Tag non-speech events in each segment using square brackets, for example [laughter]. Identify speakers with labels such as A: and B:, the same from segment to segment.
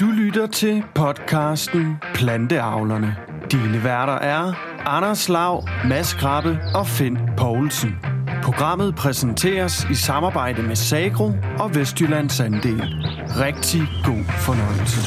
A: Du lytter til podcasten Planteavlerne. Dine værter er Anders Lav, Mads Krabbe og Finn Poulsen. Programmet præsenteres i samarbejde med Sagro og Vestjyllands Andel. Rigtig god fornøjelse.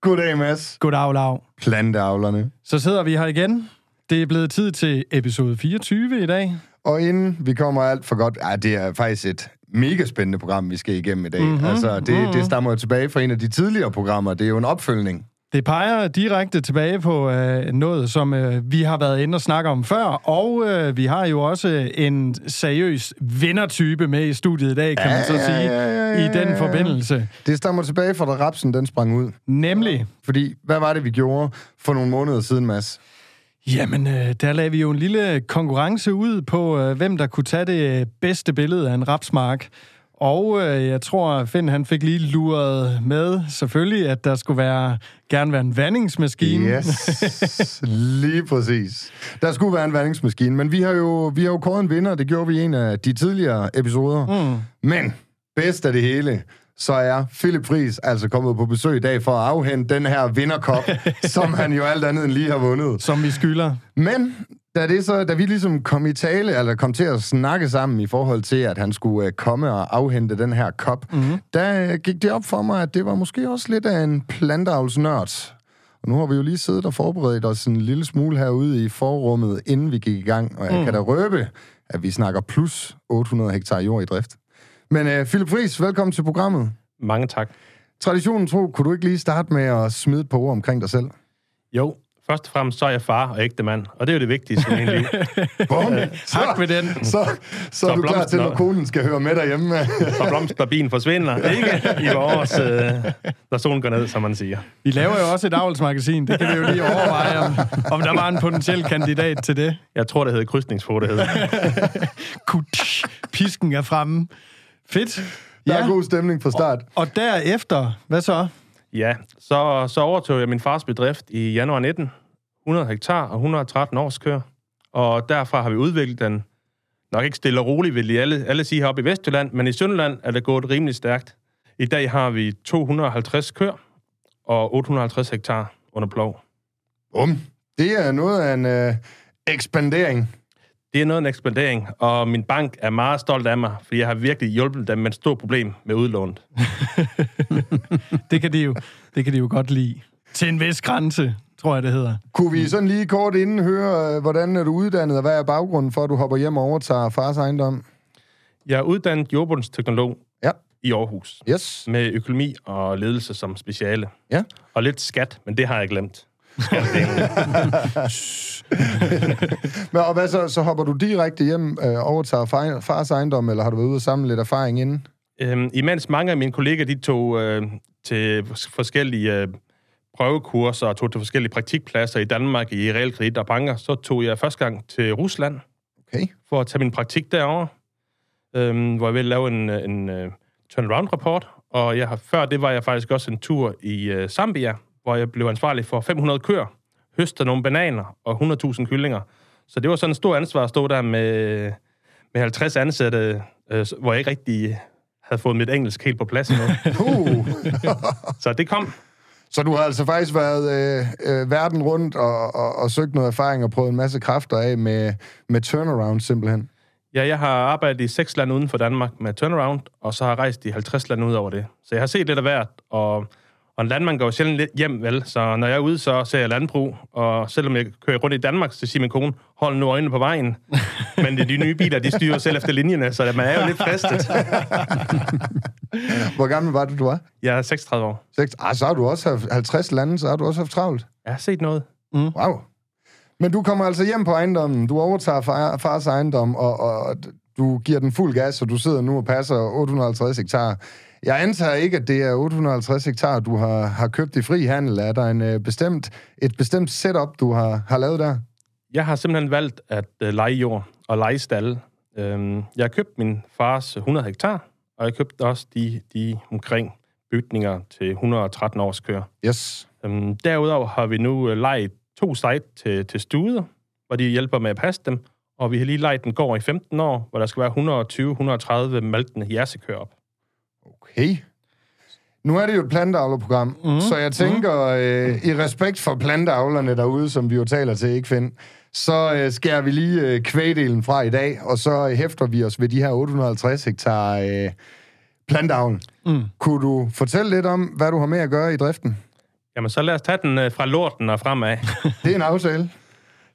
B: Goddag, Mads.
C: Goddag, Lav.
B: Planteavlerne.
C: Så sidder vi her igen. Det er blevet tid til episode 24 i dag.
B: Og inden vi kommer alt for godt... Ja, det er faktisk et mega spændende program, vi skal igennem i dag.
C: Mhm.
B: Mm-hmm. Altså, det,
C: Mhm.
B: mm-hmm. det stammer jo tilbage fra en af de tidligere programmer. Det er jo en opfølgning.
C: Det peger direkte tilbage på øh, noget, som øh, vi har været inde og snakke om før, og øh, vi har jo også en seriøs vindertype med i studiet i dag, kan man så
B: Ja, ja,
C: sige,
B: ja, ja, ja,
C: i den
B: ja.
C: forbindelse.
B: Det stammer tilbage fra, da rapsen den sprang ud.
C: Nemlig,
B: Fordi, hvad var det, vi gjorde for nogle måneder siden, Mads?
C: Jamen, øh, der lavede vi jo en lille konkurrence ud på, øh, hvem der kunne tage det bedste billede af en rapsmark. Og øh, jeg tror, Finn han fik lige luret med, selvfølgelig, at der skulle være, gerne være en vandingsmaskine.
B: Yes, [laughs] lige præcis. Der skulle være en vandingsmaskine, men vi har jo, vi har jo kåret en vinder. Det gjorde vi i en af de tidligere episoder.
C: Mm.
B: Men bedst af det hele, så er Philip Friis altså kommet på besøg i dag for at afhente den her vinderkop, [laughs] som han jo alt andet end lige har vundet.
C: Som vi skylder.
B: Men da, det så, da vi ligesom kom i tale, eller kom til at snakke sammen i forhold til, at han skulle uh, komme og afhente den her kop, mm-hmm. der uh, gik det op for mig, at det var måske også lidt af en plantavlsnørd. Og nu har vi jo lige siddet og forberedt os en lille smule herude i forrummet, inden vi gik i gang. Og jeg mm. kan da røbe, at vi snakker plus 800 hektar jord i drift. Men uh, Philip Friis, velkommen til programmet.
D: Mange tak.
B: Traditionen tro, kunne du ikke lige starte med at smide et par ord omkring dig selv?
D: Jo, først og fremmest så er jeg far og ægte mand, og det er jo det vigtigste i min liv. [laughs]
B: Bum!
C: Tak med den.
B: Så, så, så er du klar til, når konen skal høre med derhjemme. [laughs]
D: Så blomsterbien forsvinder, ikke? I vores, øh, når solen går ned, som man siger.
C: Vi laver jo også et avlsmagasin. Det kan vi jo lige overveje, om, om der var en potentiel kandidat til det.
D: Jeg tror, det hedder krydsningsfoto. [laughs]
C: Kutsch, pisken er fremme. Fedt.
B: Der er god stemning fra start.
C: Og derefter, hvad så?
D: Ja, så, så overtog jeg min fars bedrift i januar 19. 100 hektar og 113 års kør. Og derfra har vi udviklet den, nok ikke stille og roligt, vil alle, alle sige heroppe i Vestjylland, men i Sønderland er det gået rimelig stærkt. I dag har vi 250 kør og 850 hektar under plov.
B: Bum. Det er noget af en øh, ekspandering.
D: Det er noget af en ekspandering, og min bank er meget stolt af mig, fordi jeg har virkelig hjulpet dem med et stort problem med udlånet. [laughs]
C: Det kan de jo, det kan de jo godt lide. Til en vis grænse, tror jeg, det hedder.
B: Kunne vi sådan lige kort inden høre, øh, hvordan er du uddannet, og hvad er baggrunden for, at du hopper hjem og overtager fars ejendom?
D: Jeg er uddannet jordbundsteknolog
B: Ja.
D: i Aarhus,
B: Yes.
D: med økonomi og ledelse som speciale.
B: Ja.
D: Og lidt skat, men det har jeg glemt.
B: Men, og hvad så, så hopper du direkte hjem og øh, overtager far, fars ejendom, eller har du været ude og samle lidt erfaring inden?
D: øhm, imens mange af mine kolleger, de tog øh, til forskellige øh, prøvekurser og tog til forskellige praktikpladser i Danmark i realkredit og banker, så tog jeg første gang til Rusland
B: Okay.
D: for at tage min praktik derovre, øhm, hvor jeg ville lave en, en uh, turnaround-rapport. Og jeg har, før det var jeg faktisk også en tur i uh, Zambia, hvor jeg blev ansvarlig for 500 køer, høste nogle bananer og 100.000 kyllinger. Så det var sådan en stor ansvar at stå der med, med 50 ansatte, øh, hvor jeg ikke rigtig havde fået mit engelsk helt på plads endnu.
B: Puh. [laughs]
D: Så det kom.
B: Så du har altså faktisk været øh, øh, verden rundt og, og, og søgt noget erfaring og prøvet en masse kræfter af med, med turnaround simpelthen.
D: Ja, jeg har arbejdet i seks lande uden for Danmark med turnaround, og så har jeg rejst i 50 lande ud over det. Så jeg har set lidt af hvert, og, og en landmand går jo sjældent lidt hjem, vel? Så når jeg er ude, så ser jeg landbrug, og selvom jeg kører rundt i Danmark, så siger min kone, hold nu øjnene på vejen. [laughs] Men de, de nye biler, de styrer selv efter linjerne, så man er jo lidt fristet. [laughs]
B: Hvor gammel var du, du var?
D: Jeg er 36 år.
B: Seks. Ah, så har du også haft 50 lande, så har du også haft travlt.
D: Jeg har set noget.
B: Wow. Men du kommer altså hjem på ejendommen, du overtager far, fars ejendom, og, og du giver den fuld gas, og du sidder nu og passer 850 hektar. Jeg antager ikke, at det er 850 hektar, du har, har købt i fri handel. Er der en, øh, bestemt, et bestemt setup, du har, har lavet der?
D: Jeg har simpelthen valgt at øh, lege jord og lege stalle. Øhm, jeg har købt min fars 100 hektar, og jeg købte også de, de omkring bygninger til 113 års kør.
B: Yes.
D: Øhm, derudover har vi nu øh, lejet to site til, til studer, hvor de hjælper med at passe dem, og vi har lige lejet en gård i 15 år, hvor der skal være 120-130 maltende jersekør op.
B: Okay. Nu er det jo et planteavlerprogram, mm. så jeg tænker, øh, i respekt for planteavlerne derude, som vi jo taler til ikke finde, så øh, skærer vi lige øh, kvægdelen fra i dag, og så øh, hæfter vi os ved de her 850 hektar øh, planteavlen. Mm. Kunne du fortælle lidt om, hvad du har med at gøre i driften?
D: Jamen, så lad os tage den øh, fra lorten og fremad. [laughs]
B: Det er en aftale.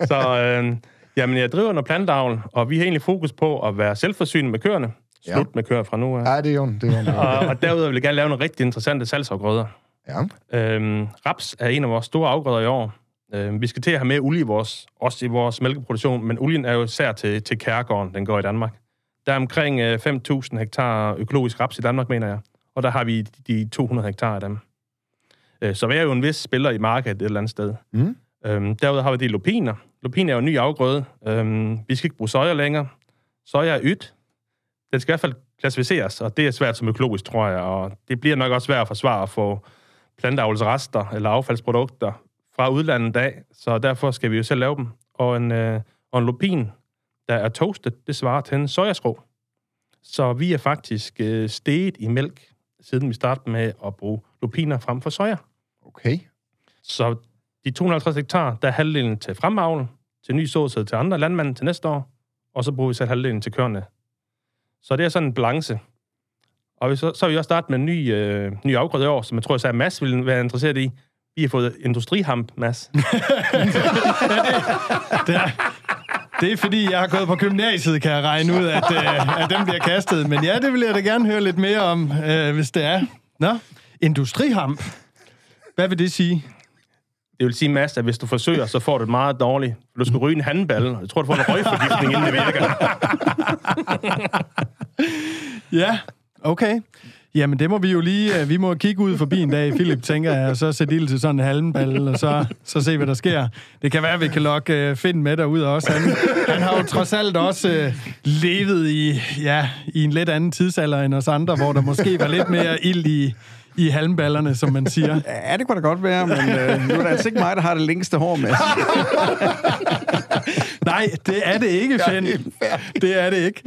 D: Så øh, jamen, jeg driver noget plantavl, og vi har egentlig fokus på at være selvforsynende med køerne. Slut
B: Ja.
D: med køer fra nu af.
B: Ja, det er jo det er jo.
D: Og, og derudover vil jeg gerne lave nogle rigtig interessante salgsafgrøder.
B: Ja.
D: Øhm, raps er en af vores store afgrøder i år. Øhm, vi skal til at have mere olie i vores, også i vores mælkeproduktion, men olien er jo især til, til kærgården, den går i Danmark. Der er omkring øh, 5.000 hektar økologisk raps i Danmark, mener jeg. Og der har vi de 200 hektar af dem. Øh, så vi er jo en vis spiller i markedet et eller andet sted.
B: Mm.
D: Øhm, derudover har vi de lupiner. Lupin er jo en ny afgrøde. Øhm, vi skal ikke bruge soja længere. Soja er ydt. Den skal i hvert fald klassificeres, og det er svært som økologisk, tror jeg. Og det bliver nok også svært at forsvare at få planteavlsrester eller affaldsprodukter fra udlandet af, så derfor skal vi jo selv lave dem. Og en, øh, og en lupin, der er toastet, det svarer til en sojaskrå. Så vi er faktisk øh, steget i mælk, siden vi startede med at bruge lupiner frem for soja.
B: Okay.
D: Så de 250 hektar, der er halvdelen til fremavl, til ny såsæd til andre landmænd til næste år, og så bruger vi selv halvdelen til køerne. Så det er sådan en balance. Og vi så, så har vi også startet med en ny, øh, ny afgrøde i år, som jeg tror, at Mads vil være interesseret i. Vi har fået industrihamp, Mads. [laughs]
C: Det er, det er fordi, jeg har gået på gymnasiet, kan jeg regne ud, at, øh, at dem bliver kastet. Men ja, det vil jeg da gerne høre lidt mere om, øh, hvis det er. Nå, industrihamp. Hvad vil det sige?
D: Det vil sige, Mads, at hvis du forsøger, så får du det meget dårligt. Du skal ryge en handball, og jeg tror, du får en røgforgiftning, inden det virker. [laughs]
C: Ja, okay. Jamen, det må vi jo lige... øh, Vi må kigge ud forbi en dag, Philip, tænker jeg, og så sætte ild til sådan en halmball, og så, så se, hvad der sker. Det kan være, at vi kan lokke øh, Finn med derud også. Han, han har jo trods alt også øh, levet i, ja, i en lidt anden tidsalder end os andre, hvor der måske var lidt mere ild i, i halmballerne, som man siger.
E: Ja, det kunne da godt være, men øh, nu er det altså ikke mig, der har det længste hår med. [laughs]
C: Nej, det er det ikke, Finn. Det er det ikke.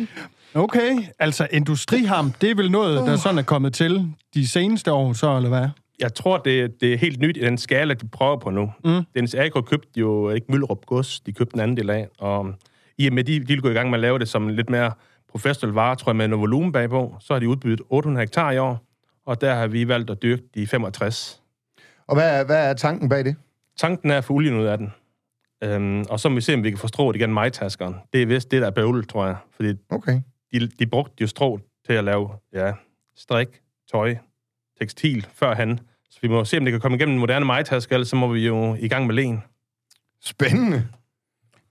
C: Okay, altså industriham, det er vel noget, der sådan er kommet til de seneste år, så, eller hvad?
D: Jeg tror, det, det er helt nyt i den skala, de prøver på nu. Mm. Dens Agro købte jo ikke Møllerup Gods, de købte en anden del af, og i og med, de, de vil gå i gang med at lave det som lidt mere professionel vare, tror jeg, med noget volumen bagpå, så har de udbydet 800 hektar i år, og der har vi valgt at dyrke de 65.
B: Og hvad er, hvad er tanken bag det?
D: Tanken er at få olien ud af den. Øhm, og så må vi se, om vi kan få strået igen majtaskeren. Det er vist det, der er bøvlet, tror jeg. Fordi
B: Okay.
D: De, de brugte jo strå til at lave ja, strik, tøj, tekstil førhen. Så vi må se, om det kan komme igennem en moderne majtaske, ellers så må vi jo i gang med len.
B: Spændende.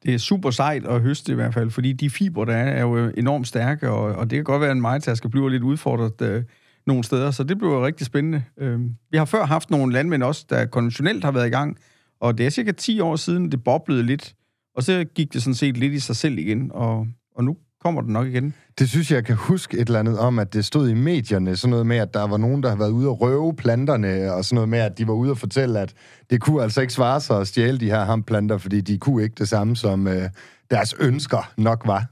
E: Det er super sejt at høste i hvert fald, fordi de fibre, der er, er jo enormt stærke, og, og det kan godt være, at en majtaske bliver lidt udfordret øh, nogle steder, så det bliver rigtig spændende. Øh, vi har før haft nogle landmænd også, der konventionelt har været i gang, og det er cirka 10 år siden, det boblede lidt, og så gik det sådan set lidt i sig selv igen, og, og nu kommer den nok igen.
B: Det synes jeg, jeg kan huske et eller andet om, at det stod i medierne, sådan noget med, at der var nogen, der havde været ude og røve planterne, og sådan noget med, at de var ude og fortælle, at det kunne altså ikke svare sig at stjæle de her hamplanter, fordi de kunne ikke det samme, som øh, deres ønsker nok var.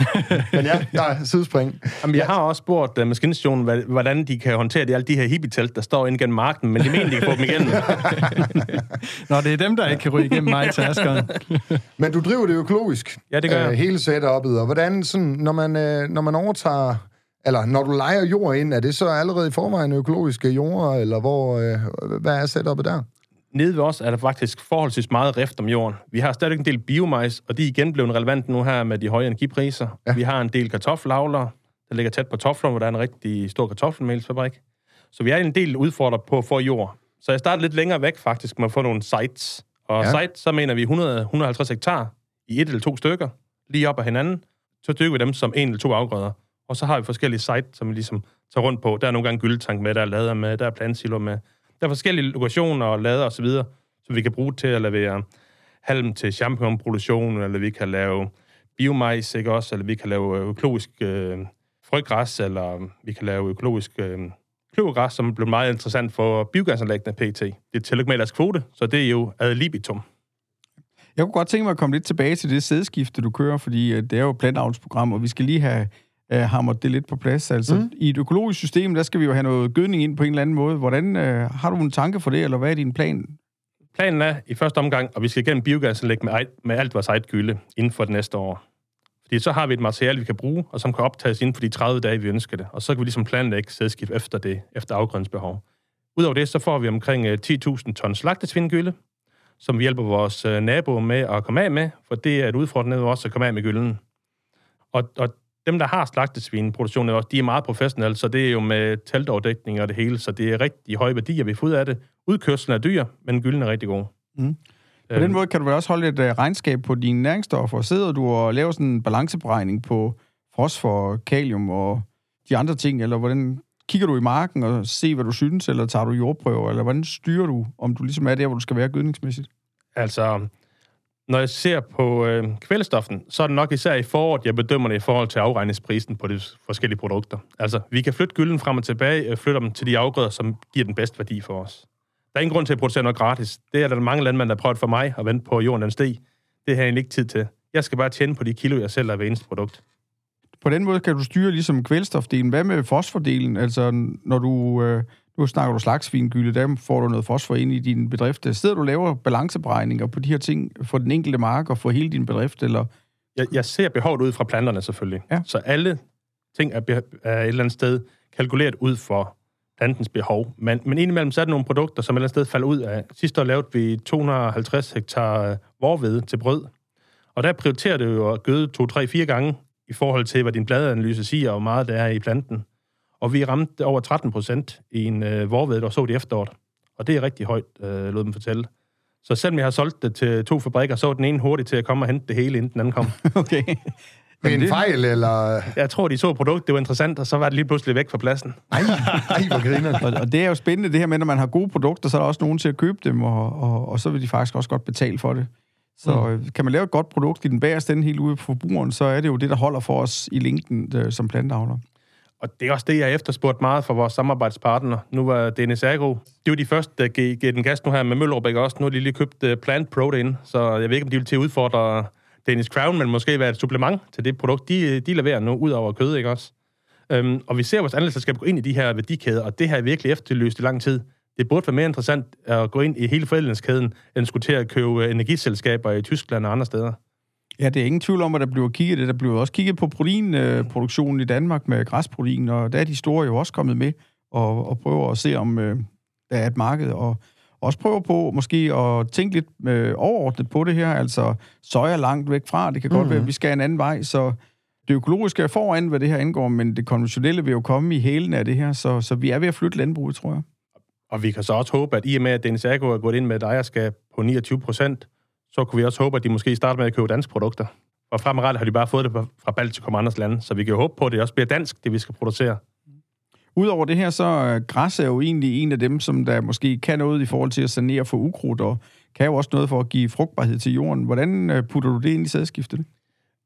B: [laughs] Men ja, der er sidespring.
D: Jamen, jeg har også spurgt uh, maskinstationen, hvordan de kan håndtere de, alle de her hippietelt, der står inde gennem marken, men de mener, de kan få dem igennem. [laughs]
C: Nå, det er dem, der ikke kan ryge igennem majtaskeren. [laughs]
B: Men du driver det økologisk.
D: Ja, det gør jeg.
B: Øh, hele setup'et. Og hvordan, sådan, når man, øh, når man overtager, eller når du leger jord ind, er det så allerede i forvejen økologiske jorder, eller hvor, øh, hvad er setup'et der?
D: Nede ved os er der faktisk forholdsvis meget rift om jorden. Vi har stadig en del biomajs, og de er igen blevet relevant nu her med de høje energipriser.
B: Ja.
D: Vi har en del kartoffelavlere, der ligger tæt på Toflund, hvor der er en rigtig stor kartoffelmælsfabrik. Så vi er en del udfordret på at få jord. Så jeg startede lidt længere væk faktisk med at få nogle sites. Og
B: Ja.
D: ja. site, så mener vi 100-150 hektar i et eller to stykker, lige op ad hinanden. Så dyrker vi dem som en eller to afgrøder. Og så har vi forskellige sites, som vi ligesom tager rundt på. Der er nogle gange gyldetank med, der er lader med, der er plantsilo med. Der er forskellige lokationer og lader osv., som vi kan bruge til at levere halm til champignonproduktion, eller vi kan lave biomajs, ikke også? Eller vi kan lave øh, økologisk øh, frøgræs, eller vi kan lave økologisk øh, kløvergræs, som blev meget interessant for biogasanlæggene PT. Det er tillykke med deres kvote, så det er jo ad libitum.
E: Jeg kunne godt tænke mig at komme lidt tilbage til det sædskifte, du kører, fordi øh, det er jo et plantavlsprogram, og vi skal lige have øh, hamret det lidt på plads. Altså, mm. i et økologisk system, der skal vi jo have noget gødning ind på en eller anden måde. Hvordan øh, har du en tanke for det, eller hvad er din plan?
D: Planen er i første omgang, at vi skal igennem biogasanlæg med, med alt vores eget gylde inden for det næste år. Fordi så har vi et materiale, vi kan bruge, og som kan optages inden for de 30 dage, vi ønsker det. Og så kan vi ligesom planlægge sædskift efter det, efter afgrønsbehov. Udover det, så får vi omkring øh, 10.000 ton slagtesvindgylde, som vi hjælper vores øh, naboer med at komme af med, for det er et udfordrende også at komme af med gylden. Og, og dem, der har slagtesvinproduktion, er også, de er meget professionelle, så det er jo med teltoverdækning og det hele, så det er rigtig høje værdier, vi får ud af det. Udkørslen er dyr, men gylden er rigtig god.
E: Mm. På den måde kan du vel også holde et uh, regnskab på dine næringsstoffer. Sidder du og laver sådan en balanceberegning på fosfor, kalium og de andre ting, eller hvordan kigger du i marken og ser, hvad du synes, eller tager du jordprøver, eller hvordan styrer du, om du ligesom er der, hvor du skal være gødningsmæssigt?
D: Altså, når jeg ser på øh, kvælstoffen, så er det nok især i foråret, jeg bedømmer det i forhold til afregningsprisen på de forskellige produkter. Altså, vi kan flytte gylden frem og tilbage, øh, flytte dem til de afgrøder, som giver den bedste værdi for os. Der er ingen grund til at producere noget gratis. Det er der mange landmænd, der har prøvet for mig at vente på at jorden den steg. Det har jeg ikke tid til. Jeg skal bare tjene på de kilo, jeg sælger ved eneste produkt.
E: På den måde kan du styre ligesom kvælstofdelen. Hvad med fosfordelen? Altså, når du... Øh, nu snakker du slagsvingylde, der får du noget fosfor ind i din bedrift. Sidder du og laver balanceberegninger på de her ting for den enkelte mark og for hele din bedrift, eller...
D: Jeg, jeg ser behovet ud fra planterne selvfølgelig.
E: Ja.
D: Så alle ting er, er et eller andet sted kalkuleret ud for plantens behov. Men, men indimellem så er der nogle produkter, som et eller andet sted falder ud af. Sidste år lavede vi 250 hektar vorved til brød. Og der prioriterer det jo at gøde to, tre, fire gange i forhold til, hvad din bladanalyse siger, og hvor meget der er i planten. Og vi ramte over 13 procent i en øh, vorved, der så det efteråret. Og det er rigtig højt, øh, lød dem fortælle. Så selvom jeg har solgt det til to fabrikker, så var den ene hurtig til at komme og hente det hele, inden den anden kom. [laughs]
E: Okay.
B: Med en fejl, eller...
D: Jeg tror, de så produktet, det var interessant, og så var det lige pludselig væk fra pladsen.
B: Ej, ej hvor griner. [laughs]
E: Og, og det er jo spændende, det her med, når man har gode produkter, så er der også nogen til at købe dem, og, og, og så vil de faktisk også godt betale for det. Så mm. kan man lave et godt produkt i den bagerste ende helt ude på forbrugeren, så er det jo det, der holder for os i linken øh, som planteavler.
D: Og det er også det, jeg har efterspurgt meget fra vores samarbejdspartner. Nu var Dennis Agro. Det var de første, der gav, gav den gas nu her med Møllerup, ikke også? Nu har de lige købt øh, Plant Protein, så jeg ved ikke, om de vil til at udfordre Dennis Crown, men måske være et supplement til det produkt, de, øh, de leverer nu, ud over kød, ikke også? Um, og vi ser vores anlægsselskab gå ind i de her værdikæder, og det har jeg virkelig efterlyst i lang tid. Det burde være mere interessant at gå ind i hele forædlingskæden, end skulle til at købe øh, energiselskaber i Tyskland og andre steder.
E: Ja, det er ingen tvivl om, at der bliver kigget det. Der bliver også kigget på proteinproduktionen i Danmark med græsprotein, og der er de store jo også kommet med og, og prøver at se, om øh, der er et marked, og også prøver på måske at tænke lidt øh, overordnet på det her. Altså, soja langt væk fra, det kan godt være, at vi skal en anden vej, så det økologiske er foran, hvad det her angår, men det konventionelle vil jo komme i hælen af det her, så, så vi er ved at flytte landbruget, tror jeg.
D: Og vi kan så også håbe, at i og med, at Dennis Agro er gået ind med et ejerskab på 29 procent, så kunne vi også håbe, at de måske starter med at købe danske produkter. Og fremadrettet har de bare fået det fra Baltikum og andres lande, så vi kan jo håbe på, at det også bliver dansk, det vi skal producere.
E: Udover det her, så er græs er jo egentlig en af dem, som der måske kan noget i forhold til at sanere for ukrudt, og kan jo også noget for at give frugtbarhed til jorden. Hvordan øh, putter du det ind i sædskiftet?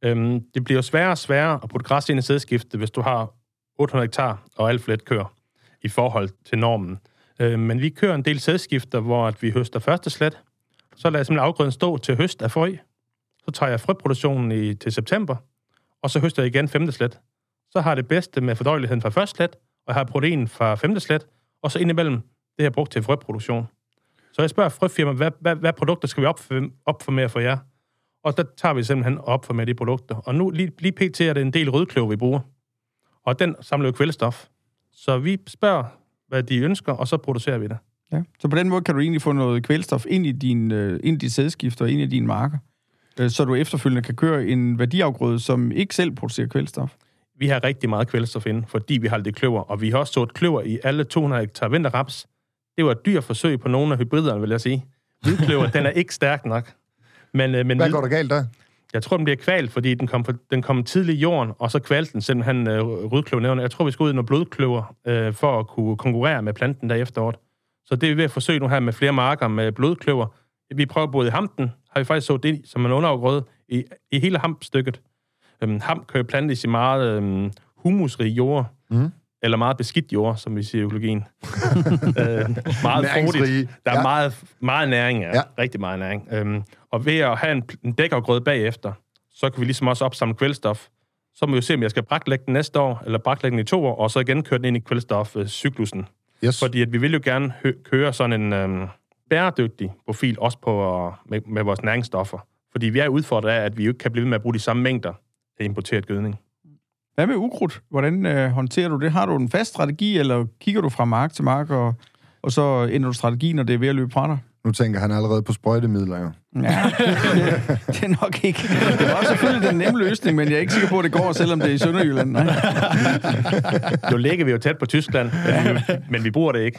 D: Øhm, det bliver jo sværere og sværere at putte græs ind i sædskiftet, hvis du har 800 hektar og alt for let køer i forhold til normen. Øhm, men vi kører en del sædskifter, hvor at vi høster første slet. Så lader jeg simpelthen afgrøden stå til høst af frø. Så tager jeg frøproduktionen i, til september, og så høster jeg igen femte slet. Så har jeg det bedste med fordøjeligheden fra første slet, og jeg har protein fra femte slet, og så indimellem det her brugt til frøproduktion. Så jeg spørger frøfirma, hvad, hvad, hvad produkter skal vi opfor- opformere for jer? Og der tager vi simpelthen op for med de produkter. Og nu lige, lige pt. er det en del rødkløv, vi bruger. Og den samler jo kvælstof. Så vi spørger, hvad de ønsker, og så producerer vi det.
E: Ja. Så på den måde kan du egentlig få noget kvælstof ind i din, øh, ind i dit sædskift og ind i dine marker, øh, så du efterfølgende kan køre en værdiafgrøde, som ikke selv producerer kvælstof.
D: Vi har rigtig meget kvælstof inde, fordi vi har det kløver. Og vi har også sået kløver i alle 200 hektar vinterraps. Det var et dyrt forsøg på nogle af hybriderne, vil jeg sige. Hvidkløver, den er ikke stærk nok. Men, øh, men
B: Hvad går der galt der?
D: Jeg tror, den bliver kvalt, fordi den kom, den kom tidligt i jorden, og så kvalte den simpelthen øh, rødkløvernævne. Jeg tror, vi skal ud i noget blodkløver, øh, for at kunne konkurrere med planten der efteråret. Så det er vi ved at forsøge nu her med flere marker med blodkløver. Vi prøver både i hampen, har vi faktisk så det som en underafgrøde, i, i hele hampstykket. Øhm, hamp kan jo plantes i meget øhm, humusrige jord,
B: Mhm.
D: eller meget beskidt jord, som vi siger i økologien. [laughs] øh, meget frodigt. Der er Ja. meget, meget næring, ja.
B: Ja.
D: ja. Rigtig meget næring. Øhm, og ved at have en, en dækafgrøde bagefter, så kan vi ligesom også opsamle kvælstof, så må vi jo se, om jeg skal braklægge den næste år, eller braklægge den i to år, og så igen køre den ind i kvælstofcyklusen.
B: Yes.
D: Fordi at vi vil jo gerne hø- køre sådan en øhm, bæredygtig profil, også på, øh, med, med vores næringsstoffer. Fordi vi er udfordret af, at vi jo ikke kan blive ved med at bruge de samme mængder af importeret gødning.
E: Hvad med ukrudt? Hvordan øh, håndterer du det? Har du en fast strategi, eller kigger du fra mark til mark, og, og så ændrer du strategi, når det er ved at løbe fra dig?
B: Nu tænker han allerede på sprøjtemidler, jo.
E: Ja, det, [laughs] det er nok ikke. Det var selvfølgelig den nemme løsning, men jeg er ikke sikker på, at det går, selvom det er i Sønderjylland. Nej. [laughs]
D: Nu ligger vi jo tæt på Tyskland, men, vi, men vi bruger det ikke.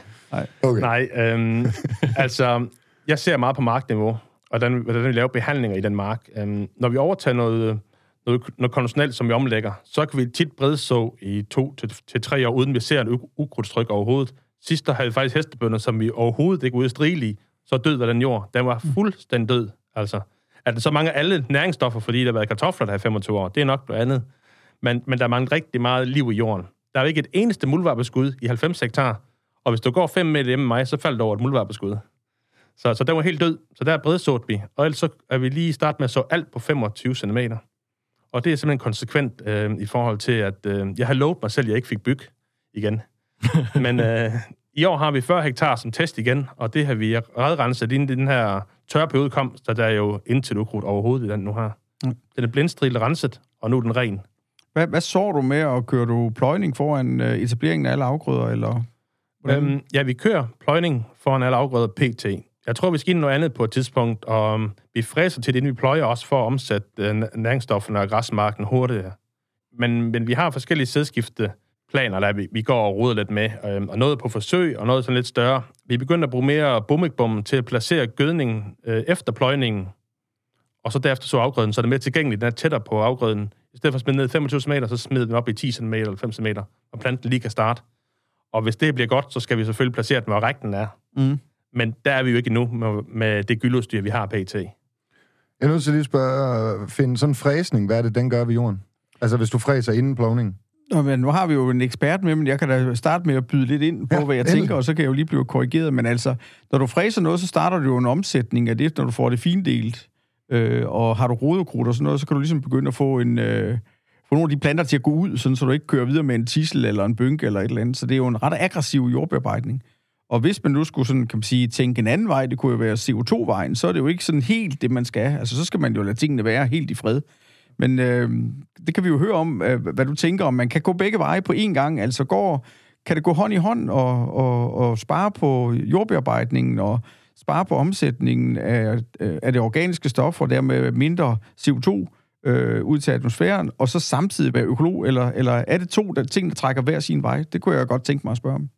B: Okay.
D: Nej, øhm, [laughs] altså, jeg ser meget på markniveau, og hvordan, hvordan vi laver behandlinger i den mark. Øhm, når vi overtager noget, noget, noget konventionelt, som vi omlægger, så kan vi tit bredså i to til, til tre år, uden vi ser en u- ukrudtstryk overhovedet. Sidst der havde vi faktisk hestebønder, som vi overhovedet ikke ude i, så død var den jord. Den var fuldstændig død, altså. At der så mange alle næringsstoffer, fordi der har været kartofler, der har 25 år, det er nok noget andet. Men, men der mangler rigtig meget liv i jorden. Der er ikke et eneste muldvarpeskud i 90 hektar, og hvis du går 5 meter hjemme med mig, så falder der over et muldvarpeskud. Så, så den var helt død, så der bredsåt vi. Og ellers så er vi lige i start med at så alt på 25 cm. Og det er simpelthen konsekvent øh, i forhold til, at øh, jeg har lovet mig selv, at jeg ikke fik byg igen. [laughs] Men øh, i år har vi 40 hektar som test igen, og det har vi redrenset inden den her tørre periode kom, så der er jo indtil ukrudt overhovedet i den nu her.
E: Mm.
D: Den er blindstrilet renset, og nu er den ren.
E: Hvad, hvad så du med, og kører du pløjning foran øh, etableringen af alle afgrøder, eller hvordan?
D: Øhm, ja, vi kører pløjning foran alle afgrøder PT. Jeg tror, vi skal ind noget andet på et tidspunkt, og um, vi fræser til det, inden vi pløjer også for at omsætte uh, næringsstofferne og græsmarken hurtigere. Men, men vi har forskellige sædskifte planer, der vi, vi går og roder lidt med, øhm, og noget på forsøg, og noget sådan lidt større. Vi er begyndt at bruge mere bumikbom til at placere gødningen øh, efter pløjningen, og så derefter så afgrøden, så er det mere tilgængeligt, den er tættere på afgrøden. I stedet for at smide ned 25 cm, så smider den op i 10 cm eller 5 cm, og planten lige kan starte. Og hvis det bliver godt, så skal vi selvfølgelig placere den, hvor rækken er.
E: Mm.
D: Men der er vi jo ikke endnu med, med det gyldudstyr, vi har pt.
B: Jeg er nødt til lige at spørge, finde sådan en fræsning, hvad er det, den gør ved jorden? Altså, hvis du fræser inden plowning.
E: Nå, men nu har vi jo en ekspert med, men jeg kan da starte med at byde lidt ind på,
B: Ja,
E: hvad jeg
B: endelig.
E: tænker, og så kan jeg jo lige blive korrigeret. Men altså, når du fræser noget, så starter du jo en omsætning af det, når du får det findelt. Øh, og har du rodekrudt og sådan noget, så kan du ligesom begynde at få en... Øh, få nogle af de planter til at gå ud, sådan, så du ikke kører videre med en tissel eller en bynke eller et eller andet. Så det er jo en ret aggressiv jordbearbejdning. Og hvis man nu skulle sådan, kan man sige, tænke en anden vej, det kunne jo være CO2-vejen, så er det jo ikke sådan helt det, man skal. Altså, så skal man jo lade tingene være helt i fred. Men øh, det kan vi jo høre om, øh, hvad du tænker om. Man kan gå begge veje på én gang. Altså, går, kan det gå hånd i hånd og, og, og spare på jordbearbejdningen og spare på omsætningen af, øh, af det organiske stof, og dermed mindre CO2 øh, ud til atmosfæren, og så samtidig være økolog, eller, eller er det to der, ting, der trækker hver sin vej? Det kunne jeg godt tænke mig at spørge om.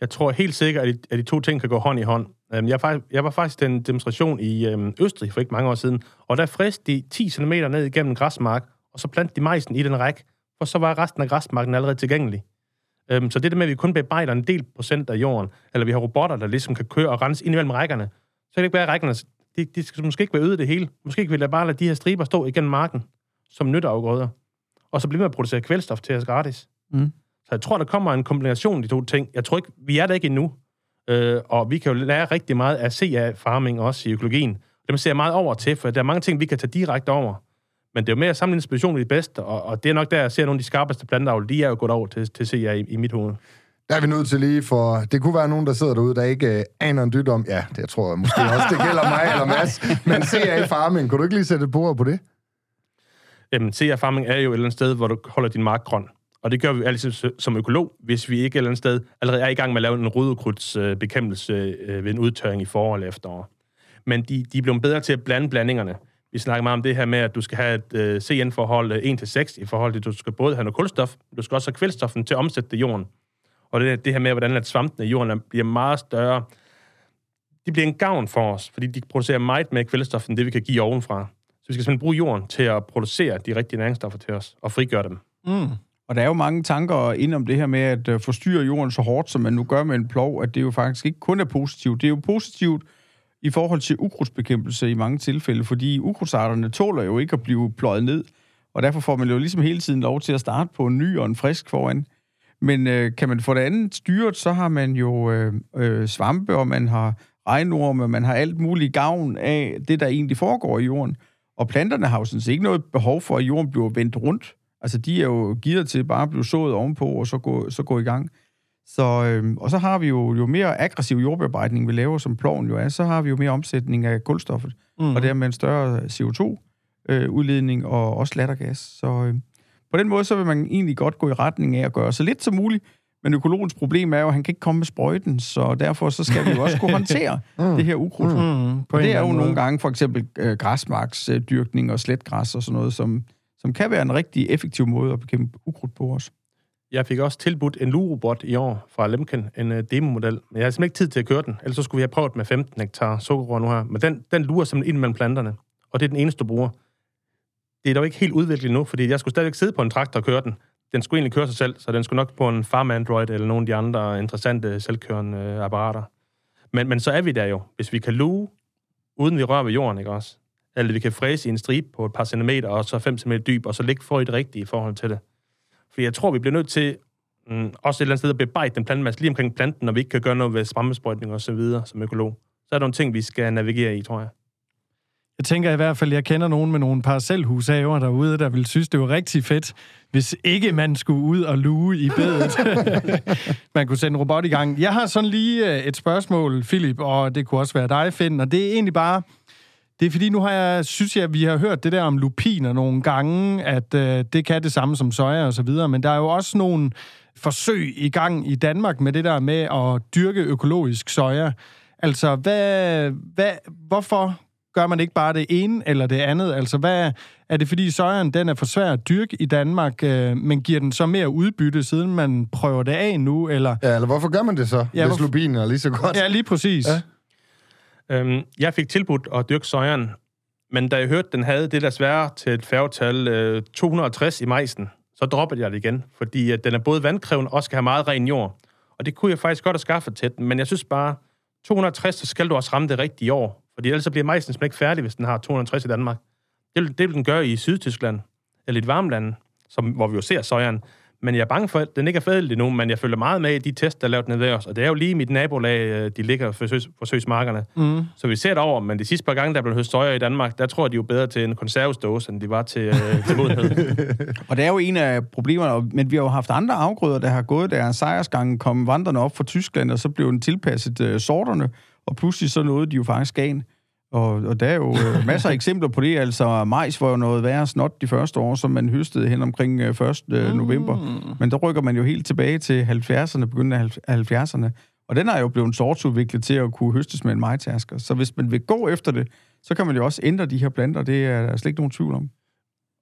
D: Jeg tror helt sikkert, at de, at de to ting kan gå hånd i hånd. Øhm, jeg, faktisk, jeg var faktisk til en demonstration i øhm, Østrig for ikke mange år siden, og der friste de 10 cm ned igennem græsmark, og så plantede de majsen i den række, for så var resten af græsmarken allerede tilgængelig. Øhm, så det der med, at vi kun bearbejder en del procent af jorden, eller vi har robotter, der ligesom kan køre og rense ind imellem rækkerne, så kan det ikke være, at rækkerne, de, de skal måske ikke være øde det hele. Måske kan vi lade bare lade de her striber stå igennem marken, som nytteafgrøder. Og så bliver man at producere kvælstof til os gratis.
E: Mm.
D: Så jeg tror, der kommer en kombination af de to ting. Jeg tror ikke, vi er der ikke endnu. Øh, og vi kan jo lære rigtig meget af CA-farming også i økologien. Dem ser jeg meget over til, for der er mange ting, vi kan tage direkte over. Men det er jo mere at samle inspiration i det bedste, og, og det er nok der, jeg ser nogle af de skarpeste planteavl, de er jo gået over til, til CA i, i mit hoved.
B: Der er vi nødt til lige, for det kunne være nogen, der sidder derude, der ikke øh, aner en dyt om, ja, det tror jeg måske også, det gælder mig eller Mads, men CA Farming, kunne du ikke lige sætte et bord på det?
D: Jamen, CA-farming er jo et eller andet sted, hvor du holder din mark grøn. Og det gør vi altid som økolog, hvis vi ikke et eller andet sted allerede er i gang med at lave en rødkrudtsbekæmpelse øh, øh, ved en udtørring i forår eller efterår. Men de, de er blevet bedre til at blande blandingerne. Vi snakker meget om det her med, at du skal have et øh, CN-forhold 1-6 øh, i forhold til, at du skal både have noget kulstof, men du skal også have kvælstoffen til at omsætte det i jorden. Og det, det her med, hvordan at svampene i jorden bliver meget større, de bliver en gavn for os, fordi de producerer meget mere kvælstof, end det vi kan give ovenfra. Så vi skal simpelthen bruge jorden til at producere de rigtige næringsstoffer til os, og frigøre dem.
C: Mm.
E: Og der er jo mange tanker ind om det her med at øh, forstyrre jorden så hårdt, som man nu gør med en plov, at det jo faktisk ikke kun er positivt. Det er jo positivt i forhold til ukrudtsbekæmpelse i mange tilfælde, fordi ukrudtsarterne tåler jo ikke at blive pløjet ned, og derfor får man jo ligesom hele tiden lov til at starte på en ny og en frisk foran. Men øh, kan man få det andet styret, så har man jo øh, øh, svampe, og man har regnorme, man har alt muligt gavn af det, der egentlig foregår i jorden. Og planterne har jo sådan set ikke noget behov for, at jorden bliver vendt rundt. Altså, de er jo givet til bare at blive sået ovenpå, og så gå, så gå i gang. Så, øh, og så har vi jo, jo mere aggressiv jordbearbejdning, vi laver, som ploven jo er, så har vi jo mere omsætning af kulstoffet, mm. og dermed en større CO2-udledning øh, og også lattergas. Så øh, på den måde, så vil man egentlig godt gå i retning af at gøre så lidt som muligt, men økologens problem er jo, at han kan ikke komme med sprøjten, så derfor så skal vi jo også kunne håndtere [laughs] mm. det her ukrudt. Mm. Og det er jo nogle gange for eksempel øh, græsmarksdyrkning og sletgræs og sådan noget, som, som kan være en rigtig effektiv måde at bekæmpe ukrudt på os.
D: Jeg fik også tilbudt en lurobot i år fra Lemken, en uh, demomodel. Men jeg har simpelthen ikke tid til at køre den, ellers så skulle vi have prøvet med 15 hektar sukkerrør nu her. Men den, den lurer simpelthen ind mellem planterne, og det er den eneste, du bruger. Det er dog ikke helt udviklet nu, fordi jeg skulle stadigvæk sidde på en traktor og køre den. Den skulle egentlig køre sig selv, så den skulle nok på en Farm Android eller nogle af de andre interessante selvkørende øh, apparater. Men, men så er vi der jo. Hvis vi kan luge, uden vi rører ved jorden, ikke også? Eller vi kan fræse i en stribe på et par centimeter, og så 5 cm dyb, og så ligge for i det rigtige i forhold til det for jeg tror, vi bliver nødt til mm, også et eller andet sted at bebejde den plantemasse lige omkring planten, når vi ikke kan gøre noget ved sprammesprøjtning og så videre som økolog. Så er der nogle ting, vi skal navigere i, tror jeg.
C: Jeg tænker i hvert fald, at jeg kender nogen med nogle parcelhushaver derude, der vil synes, det var rigtig fedt, hvis ikke man skulle ud og luge i bedet. [laughs] man kunne sende en robot i gang. Jeg har sådan lige øh, et spørgsmål, Philip, og det kunne også være dig, Finn, og det er egentlig bare, det er fordi, nu har jeg, synes jeg, at vi har hørt det der om lupiner nogle gange, at øh, det kan det samme som soja og så videre, men der er jo også nogle forsøg i gang i Danmark med det der med at dyrke økologisk soja. Altså, hvad, hvad, hvorfor gør man ikke bare det ene eller det andet? Altså, hvad, er det fordi sojaen den er for svær at dyrke i Danmark, øh, men giver den så mere udbytte, siden man prøver det af nu? Eller,
B: ja, eller hvorfor gør man det så, ja, hvis lupinen er lige så godt?
C: Ja, lige præcis. Ja.
D: Øhm, jeg fik tilbudt at dyrke sojaen, men da jeg hørte, den havde det der svære til et færgetal øh, 260 i majsen, så droppede jeg det igen, fordi at den er både vandkrævende og skal have meget ren jord. Og det kunne jeg faktisk godt have skaffet til den, men jeg synes bare, 260, så skal du også ramme det rigtige år, fordi ellers så bliver majsen ikke færdig, hvis den har 260 i Danmark. Det vil, det vil den gøre i Sydtyskland, eller i et varmland, som, hvor vi jo ser sojaen. Men jeg er bange for, at den ikke er fadelig endnu, men jeg følger meget med i de tests, der er lavet nede ved os. Og det er jo lige mit nabolag, øh, de ligger forsøgs, forsøgsmarkerne. Mm. Så vi ser det over, men de sidste par gange, der blev høst soja i Danmark, der tror jeg, de jo bedre til en konservesdåse, end de var til, øh, til modenhed. [laughs]
E: og det er jo en af problemerne, men vi har jo haft andre afgrøder, der har gået der sejrsgangen kom vandrende op fra Tyskland, og så blev den tilpasset øh, sorterne, og pludselig så nåede de jo faktisk gagen. Og, og der er jo øh, [laughs] masser af eksempler på det. Altså, majs var jo noget værre snot de første år, som man høstede hen omkring øh, 1. Øh, november. Mm. Men der rykker man jo helt tilbage til 70'erne, begyndende af 70'erne. Og den er jo blevet sortsudviklet til at kunne høstes med en majtasker. Så hvis man vil gå efter det, så kan man jo også ændre de her planter. Det er der slet ikke nogen tvivl om.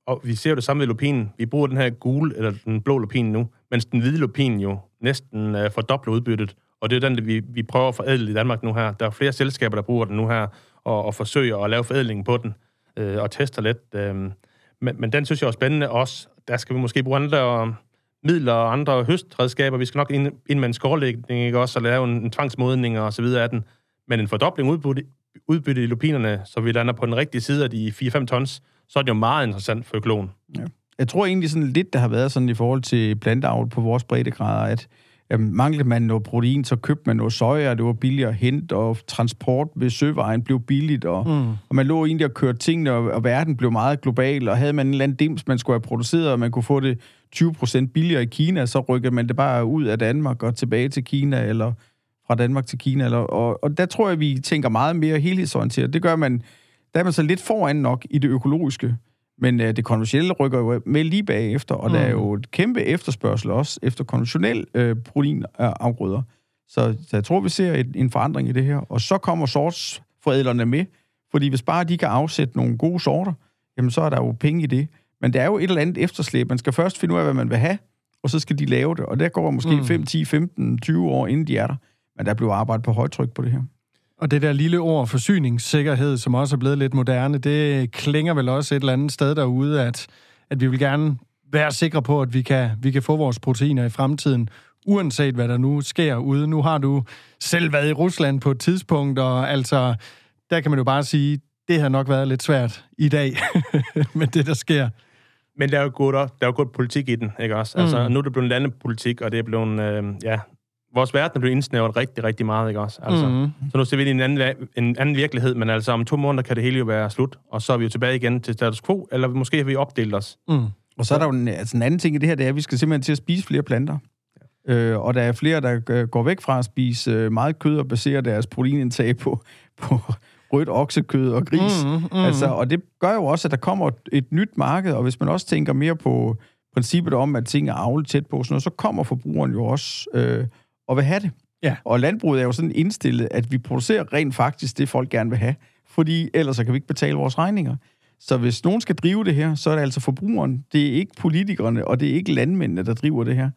D: Og vi ser jo det samme med lupinen. Vi bruger den her gule, eller den blå lupin nu, mens den hvide lupin jo næsten øh, fordobler udbyttet. Og det er den, vi, vi prøver at forædle i Danmark nu her. Der er flere selskaber, der bruger den nu her, og, og forsøger at lave forædlingen på den, øh, og tester lidt. Øh, men, men den synes jeg er spændende også. Der skal vi måske bruge andre øh, midler og andre høstredskaber. Vi skal nok ind, ind med en skårlægning, ikke også, og lave en, en tvangsmodning og så videre af den. Men en fordobling udbytte, udbytte i lupinerne, så vi lander på den rigtige side af de 4-5 tons, så er det jo meget interessant for økologen. Ja.
E: Jeg tror egentlig sådan lidt, der har været sådan i forhold til planteavl på vores breddegrader, at Jamen, manglede man noget protein, så købte man noget soja, og det var billigere at hente, og transport ved søvejen blev billigt, og, mm. og man lå egentlig og kørte tingene, og, og verden blev meget global, og havde man en eller anden dims, man skulle have produceret, og man kunne få det 20% billigere i Kina, så rykkede man det bare ud af Danmark og tilbage til Kina, eller fra Danmark til Kina. Eller, og, og der tror jeg, vi tænker meget mere helhedsorienteret. Det gør man, der er man så lidt foran nok i det økologiske. Men øh, det konventionelle rykker jo med lige bagefter, og mm. der er jo et kæmpe efterspørgsel også efter konventionel øh, proteinafgrøder. Så, så jeg tror, vi ser et, en forandring i det her. Og så kommer sortsforædlerne med, fordi hvis bare de kan afsætte nogle gode sorter, jamen så er der jo penge i det. Men det er jo et eller andet efterslæb. Man skal først finde ud af, hvad man vil have, og så skal de lave det. Og der går måske mm. 5, 10, 15, 20 år, inden de er der. Men der bliver arbejdet på højtryk på det her.
C: Og det der lille ord, forsyningssikkerhed, som også er blevet lidt moderne, det klinger vel også et eller andet sted derude, at, at vi vil gerne være sikre på, at vi kan, vi kan få vores proteiner i fremtiden, uanset hvad der nu sker ude. Nu har du selv været i Rusland på et tidspunkt, og altså, der kan man jo bare sige, det har nok været lidt svært i dag [laughs] med det, der sker.
D: Men der er jo gået, der er jo gået politik i den, ikke også? Altså, mm. nu er det blevet landepolitik, og det er blevet, øh, ja, vores verden er blevet indsnævret rigtig, rigtig meget, ikke også? Altså, mm. Så nu ser vi ind i en anden, en anden virkelighed, men altså om to måneder kan det hele jo være slut, og så er vi jo tilbage igen til status quo, eller måske har vi opdelt os. Mm.
E: Og så er der jo en, altså en anden ting i det her, det er, at vi skal simpelthen til at spise flere planter. Øh, og der er flere, der øh, går væk fra at spise øh, meget kød og baserer deres proteinindtag på, [laughs] på rødt oksekød og gris. Mm, mm. Altså, og det gør jo også, at der kommer et nyt marked, og hvis man også tænker mere på princippet om, at ting er avlet tæt på, sådan noget, så kommer forbrugeren jo også øh, og vil have det.
C: Ja.
E: Og landbruget er jo sådan indstillet, at vi producerer rent faktisk det, folk gerne vil have, fordi ellers så kan vi ikke betale vores regninger. Så hvis nogen skal drive det her, så er det altså forbrugeren. Det er ikke politikerne, og det er ikke landmændene, der driver det her.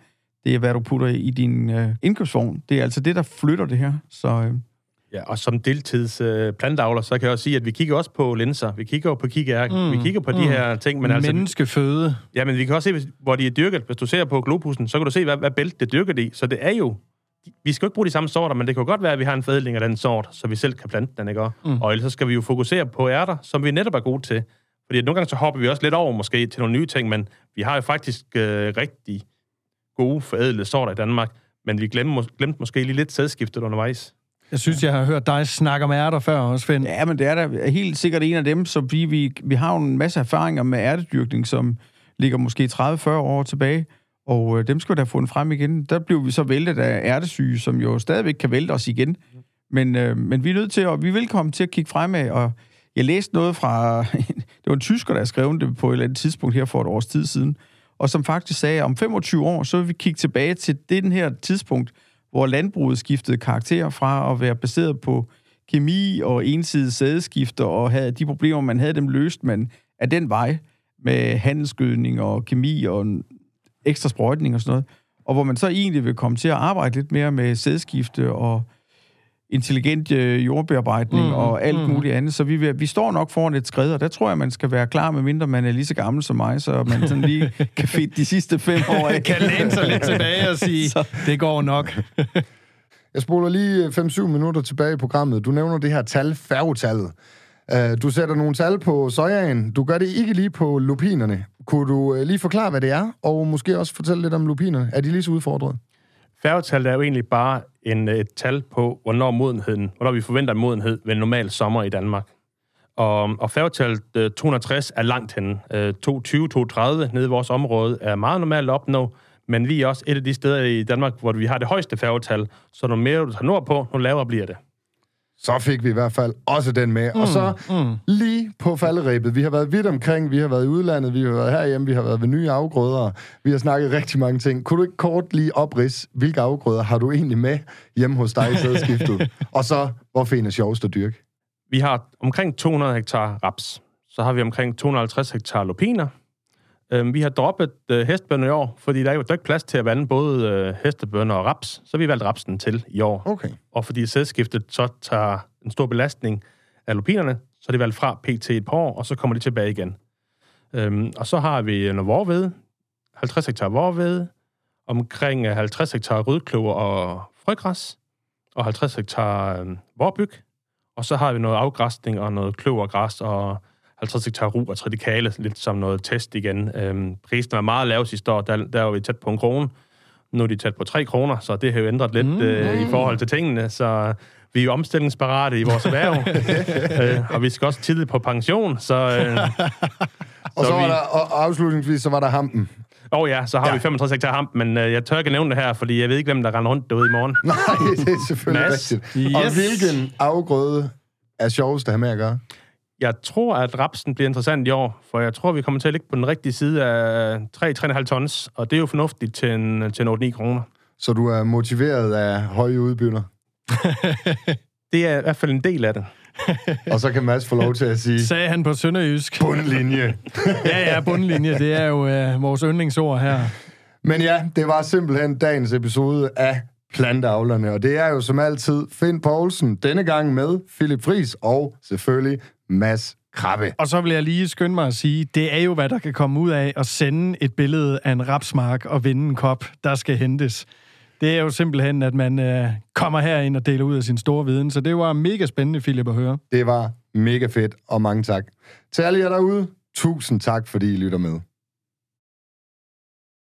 E: Det er, hvad du putter i din øh, indkøbsvogn. Det er altså det, der flytter det her. Så øh,
D: Ja, og som deltids øh, plantavler, så kan jeg også sige, at vi kigger også på linser, vi kigger på kikærk, mm, vi kigger på mm. de her ting. Men altså,
C: Menneskeføde.
D: ja, men vi kan også se, hvor de er dyrket. Hvis du ser på globussen, så kan du se, hvad, hvad bælt det er dyrket i. Så det er jo... Vi skal jo ikke bruge de samme sorter, men det kan jo godt være, at vi har en forædling af den sort, så vi selv kan plante den, ikke? Mm. Og ellers så skal vi jo fokusere på ærter, som vi netop er gode til. Fordi nogle gange så hopper vi også lidt over måske til nogle nye ting, men vi har jo faktisk øh, rigtig gode forædlede sorter i Danmark, men vi glemte, mås- glemte måske lige lidt sædskiftet undervejs.
C: Jeg synes, jeg har hørt dig snakke om ærter før også, Finn.
E: Ja, men det er da helt sikkert en af dem, så vi, vi, vi har jo en masse erfaringer med ærtedyrkning, som ligger måske 30-40 år tilbage, og øh, dem skal vi da fundet frem igen. Der blev vi så væltet af ærtesyge, som jo stadigvæk kan vælte os igen. Men, øh, men vi er nødt til, og vi er velkommen til at kigge fremad, og jeg læste noget fra, [laughs] det var en tysker, der skrev det på et eller andet tidspunkt her for et års tid siden, og som faktisk sagde, at om 25 år, så vil vi kigge tilbage til det den her tidspunkt, hvor landbruget skiftede karakter fra at være baseret på kemi og ensidige sædeskifter, og havde de problemer, man havde, dem løst man af den vej med handelsgødning og kemi og ekstra sprøjtning og sådan noget. Og hvor man så egentlig vil komme til at arbejde lidt mere med sædskifte og intelligent øh, jordbearbejdning mm, og alt mm. muligt andet. Så vi, vil- vi står nok foran et skridt, og der tror jeg, man skal være klar, med mindre man er lige så gammel som mig, så man sådan lige [laughs] kan fedt de sidste fem år af. [laughs]
C: Kan læne sig lidt tilbage og sige, [laughs] det går nok.
B: Jeg spoler lige 5-7 minutter tilbage i programmet. Du nævner det her tal, færgetallet. Uh, du sætter nogle tal på sojaen. Du gør det ikke lige på lupinerne. Kunne du uh, lige forklare, hvad det er, og måske også fortælle lidt om lupinerne? Er de lige så udfordret?
D: Færgetal er jo egentlig bare en, øh, et tal på, hvornår modenheden, hvornår vi forventer modenhed ved en normal sommer i Danmark. Og, og færgetallet øh, 260 er langt henne. Øh, 220-230 nede i vores område er meget normalt at opnå, men vi er også et af de steder i Danmark, hvor vi har det højeste færgetal. Så når mere du tager nordpå, nu lavere bliver det.
B: Så fik vi i hvert fald også den med. Mm, og så mm. lige på falderæbet. Vi har været vidt omkring, vi har været i udlandet, vi har været herhjemme, vi har været ved nye afgrøder. Vi har snakket rigtig mange ting. Kunne du ikke kort lige oprids, hvilke afgrøder har du egentlig med hjemme hos dig i sædskiftet? [laughs] og så, hvor er sjovest at dyrke?
D: Vi har omkring 200 hektar raps. Så har vi omkring 250 hektar lupiner. Øhm, vi har droppet øh, hestbønner i år, fordi der er jo der er ikke plads til at vande både øh, hestebønner og raps. Så har vi valgt rapsen til i år.
B: Okay.
D: Og fordi sædskiftet så tager en stor belastning af lupinerne, så er det valgt fra pt. et par år, og så kommer de tilbage igen. Øhm, og så har vi noget vorved, 50 hektar vorved, omkring øh, 50 hektar rødkløver og frøgræs, og 50 hektar øh, vorbyg. Og så har vi noget afgræsning og noget kløvergræs og 50 hektar ru og tritikale, lidt som noget test igen. Øhm, prisen var meget lav sidste år, der, der var vi tæt på en krone. Nu er de tæt på 3 kroner, så det har jo ændret lidt mm. øh, i forhold til tingene. Så vi er jo omstillingsparate i vores erhverv, [laughs] øh, og vi skal også tidligt på pension, så... Øh, [laughs]
B: Og så
D: vi-
B: var der, og afslutningsvis, så var der hampen.
D: Åh oh ja, så har ja. vi 65 hektar hamp, men øh, jeg tør ikke nævne det her, fordi jeg ved ikke, hvem der render rundt derude i morgen. [laughs]
B: Nej, det er selvfølgelig
D: Mads.
B: rigtigt. Og
C: Yes.
B: hvilken afgrøde er sjovest at have med at gøre?
D: Jeg tror, at rapsen bliver interessant i år, for jeg tror, vi kommer til at ligge på den rigtige side af 3-3,5 tons, og det er jo fornuftigt til en, til en 8-9 kroner.
B: Så du er motiveret af høje udbytter. [laughs]
D: Det er i hvert fald en del af det.
B: Og så kan Mads få lov til at sige, [laughs]
C: Sagde han på Sønderjysk.
B: bundlinje. [laughs]
C: Ja, ja, bundlinje, det er jo øh, vores yndlingsord her.
B: Men ja, det var simpelthen dagens episode af Planteavlerne, og det er jo som altid Finn Poulsen, denne gang med Philip Fris og selvfølgelig Mads Krabbe.
C: Og så vil jeg lige skynde mig at sige, det er jo, hvad der kan komme ud af at sende et billede af en rapsmark og vinde en kop, der skal hentes. Det er jo simpelthen, at man øh, kommer herind og deler ud af sin store viden. Så det var mega spændende, Philip, at høre.
B: Det var mega fedt, og mange tak. Til alle jer derude, tusind tak, fordi I lytter med.